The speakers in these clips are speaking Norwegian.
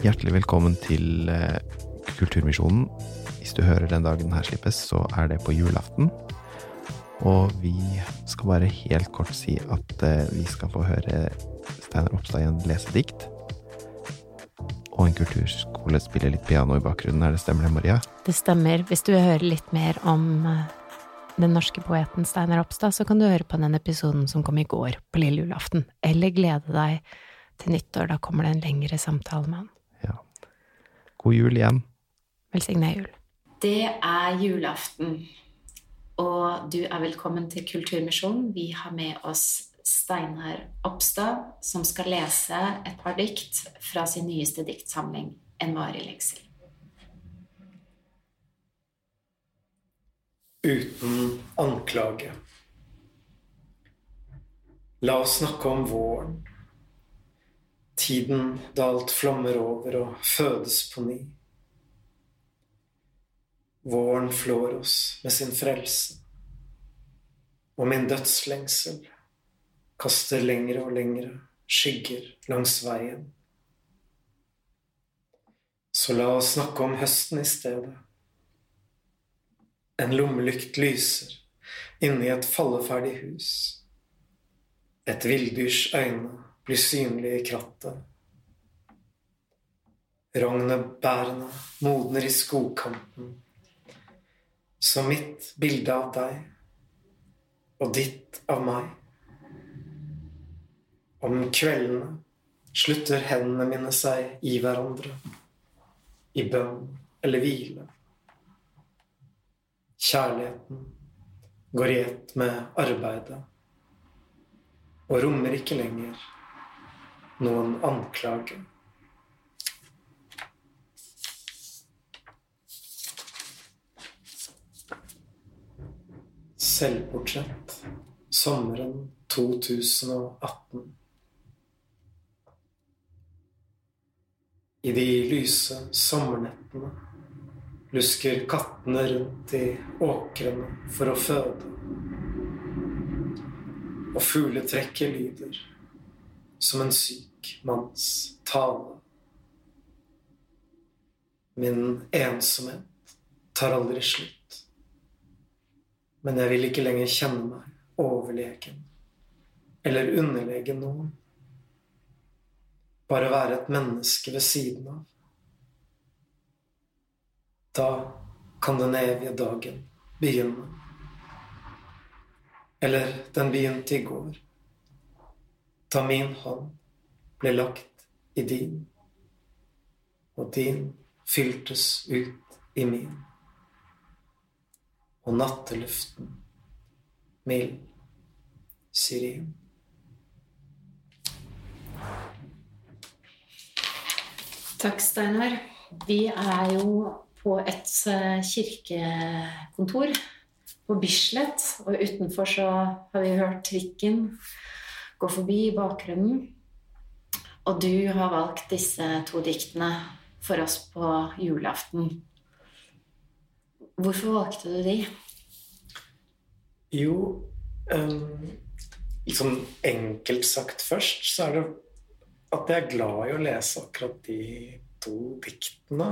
Hjertelig velkommen til eh, Kulturmisjonen. Hvis du hører den dagen her slippes, så er det på julaften. Og vi skal bare helt kort si at eh, vi skal få høre Steinar Oppstad igjen lese dikt. Og en kulturskole spiller litt piano i bakgrunnen. Er det stemmer det, Maria? Det stemmer. Hvis du vil høre litt mer om eh, den norske poeten Steinar Oppstad, så kan du høre på den episoden som kom i går, på lille julaften. Eller glede deg til nyttår. Da kommer det en lengre samtale med han. God jul igjen. Velsigna jul. Det er julaften, og du er velkommen til Kulturmisjonen. Vi har med oss Steinar Oppstad, som skal lese et par dikt fra sin nyeste diktsamling, En varig lengsel. uten anklage. La oss snakke om våren. Tiden da alt flommer over og fødes på ny. Våren flår oss med sin frelse, og min dødslengsel kaster lengre og lengre skygger langs veien. Så la oss snakke om høsten i stedet. En lommelykt lyser inni et falleferdig hus. Et villdyrs øyne blir synlig i krattet. Rognebærene modner i skogkanten. Så mitt bilde av deg og ditt av meg. Om kveldene slutter hendene mine seg i hverandre, i bønn eller hvile. Kjærligheten går i ett med arbeidet og rommer ikke lenger noen anklage. Selvportrett sommeren 2018. I de lyse sommernettene lusker kattene rundt i åkrene for å føde. Og fugletrekket lyder som en syk manns tale. Min ensomhet tar aldri slutt. Men jeg vil ikke lenger kjenne meg overlegen eller underlegen noen. Bare være et menneske ved siden av. Da kan den evige dagen begynne. Eller den begynte i går, da min hånd ble lagt i din, og din fyltes ut i min. Og natteluften mild syrin. Takk, Steinar. Vi er jo på et eh, kirkekontor på Bislett, og utenfor så har vi hørt trikken gå forbi i bakgrunnen. Og du har valgt disse to diktene for oss på julaften. Hvorfor valgte du de? Jo, um, liksom enkelt sagt først, så er det at jeg er glad i å lese akkurat de to diktene.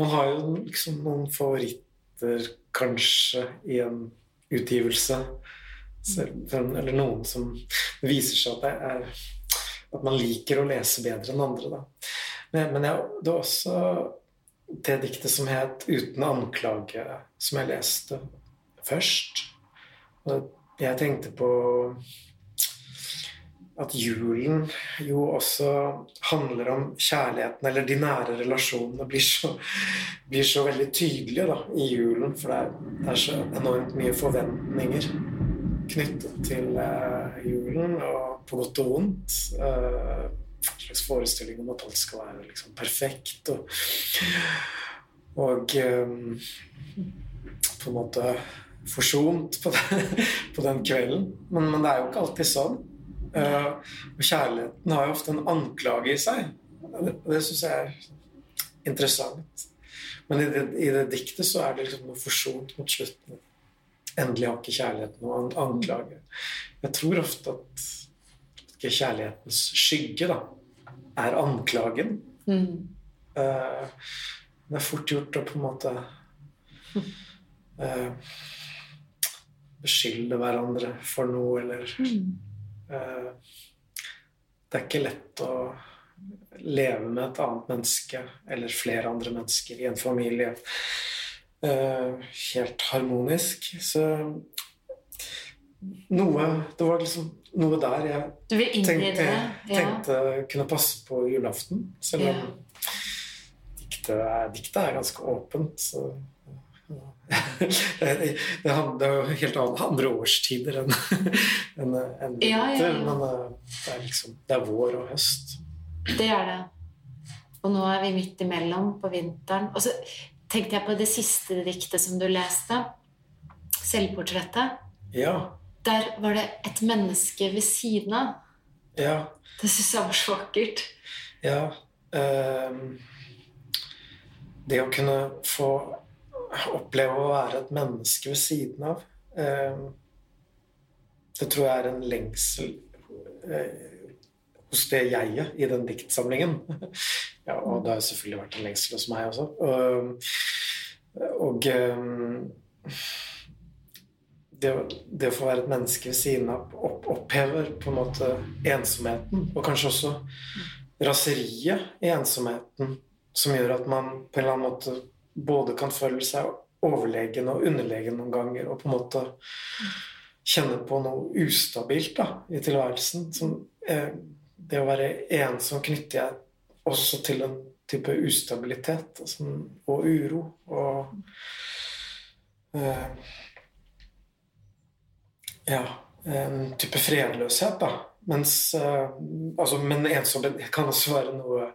Man har jo liksom noen favoritter, kanskje, i en utgivelse. Eller noen som viser seg at, det er, at man liker å lese bedre enn andre. Da. Men, men jeg, det er også det diktet som het 'Uten anklage', som jeg leste først. Og jeg tenkte på at julen jo også handler om kjærligheten, eller de nære relasjonene blir så, blir så veldig tydelige da, i julen. For det er, det er, så enormt mye forventninger knyttet til uh, julen, og på godt og vondt. Uh, en slags forestilling om at alt skal være liksom, perfekt. Og, og um, på en måte forsont på, på den kvelden. Men, men det er jo ikke alltid sånn. Uh, og kjærligheten har jo ofte en anklage i seg. Det, det syns jeg er interessant. Men i det, i det, diktet så er det liksom noe forsont mot slutten. Endelig har ikke kjærligheten noen anklage. Jeg tror ofte at ikke kjærlighetens skygge da, er anklagen Mm. Uh, det er fort gjort å på en måte uh, beskylde hverandre for noe, eller eh, Det er ikke lett å leve med et annet menneske eller flere andre mennesker i en familie helt harmonisk. Så noe Det var liksom noe der jeg tenkte. Ja. tenkte kunne passe på julaften. Selv om Ja. diktet, diktet er ganske åpent. Så det, er jo helt an- andre årstider enn Ja, ja, vinter. ja. Men eh, det er liksom Det er vår og høst. Det er det. Og nå er vi midt imellom på vinteren. Og så tenkte jeg på det siste diktet som du leste. Selvportrettet. Ja. Der var det et menneske ved siden av. Ja. Det syns jeg var så vakkert. Ja. Um, det å kunne få oppleve å være et menneske ved siden av um, Det tror jeg er en lengsel eh, hos det jeget i den diktsamlingen. ja, og det har selvfølgelig vært en lengsel hos meg også. Og, det, det å få være et menneske ved siden av opp, opphever på en måte ensomheten, og kanskje også raseriet i ensomheten, som gjør at man på en eller annen måte både kan føle seg overlegen og underlegen noen ganger, og på en måte kjenne på noe ustabilt da, i tilværelsen. Som, eh, det å være ensom knytter jeg også til en type ustabilitet altså, og uro. Og eh, ja, en type fredløshet, da. Mens, eh, altså, men ensomhet kan også være noe,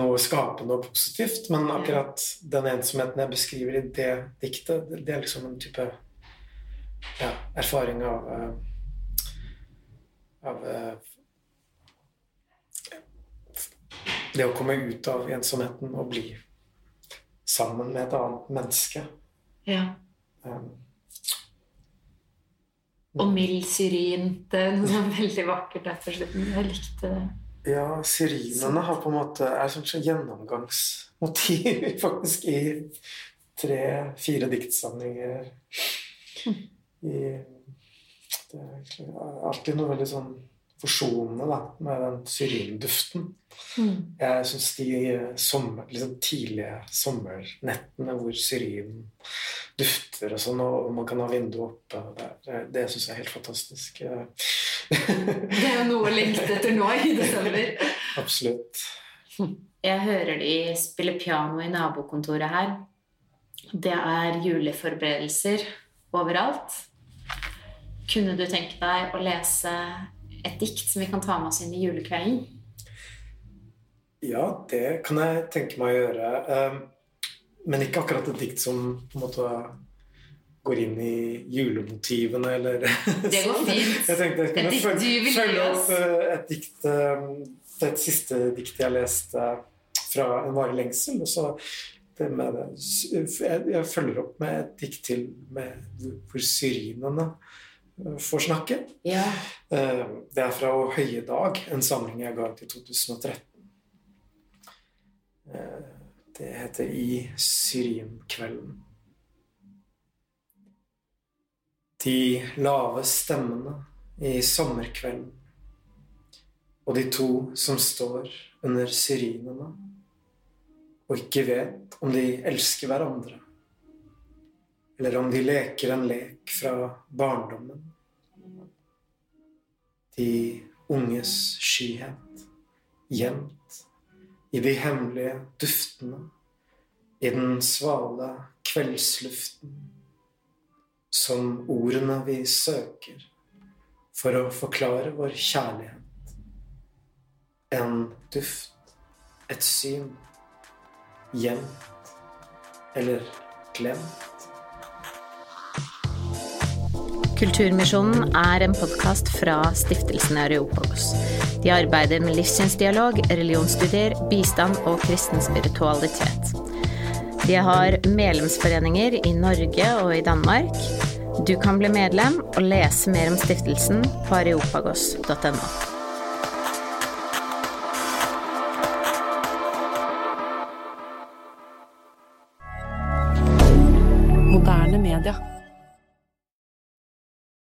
noe skapende og positivt. Men akkurat den ensomheten jeg beskriver i det diktet, det, er liksom en type ja, erfaring av eh, Av eh, det å komme ut av ensomheten og bli sammen med et annet menneske. Ja. Um, Og mild syrin. Det er noe er veldig vakkert der på slutten. Jeg likte det. Ja, syrinene har på en måte er sånn sånn gjennomgangsmotiv faktisk i tre-fire diktsamlinger. I, det er alltid noe veldig sånn forsonende da, med den syrinduften. Mm. Jeg syns de sommer, liksom tidlige sommernettene hvor syrin dufter og sånn, og man kan ha vinduet oppe Det, det syns jeg er helt fantastisk. Det er jo noe å lengte etter nå i desember. Absolutt. Jeg hører de spille piano i nabokontoret her. Det er juleforberedelser overalt. Kunne du tenke deg å lese et dikt som vi kan ta med oss inn i julekvelden? Ja, det kan jeg tenke meg å gjøre. Um, Men ikke akkurat et dikt som på en måte går inn i julemotivene, eller Det går fint. Jeg tenkte jeg kunne følge, følge opp et dikt um, Det er et siste dikt jeg leste fra En varig lengsel. Og så det med det, jeg, jeg følger opp med et dikt til med hvor syrinene får snakke. Ja. Eh, Det er fra Å høye dag, en samling jeg ga ut i 2013. Eh, Det heter I syrinkvelden. De lave stemmene i sommerkvelden og de to som står under syrinene og ikke vet om de elsker hverandre, eller om de leker en lek fra barndommen de unges skyhet, gjemt i de hemmelige duftene, i den svale kveldsluften, som ordene vi søker for å forklare vår kjærlighet. En duft, et syn, gjemt eller glemt. Kulturmisjonen er en podkast fra stiftelsen Areopagos. De arbeider med livssynsdialog, religionsstudier, bistand og kristen spiritualitet. De har medlemsforeninger i Norge og i Danmark. Du kan bli medlem og lese mer om stiftelsen på areopagos.no.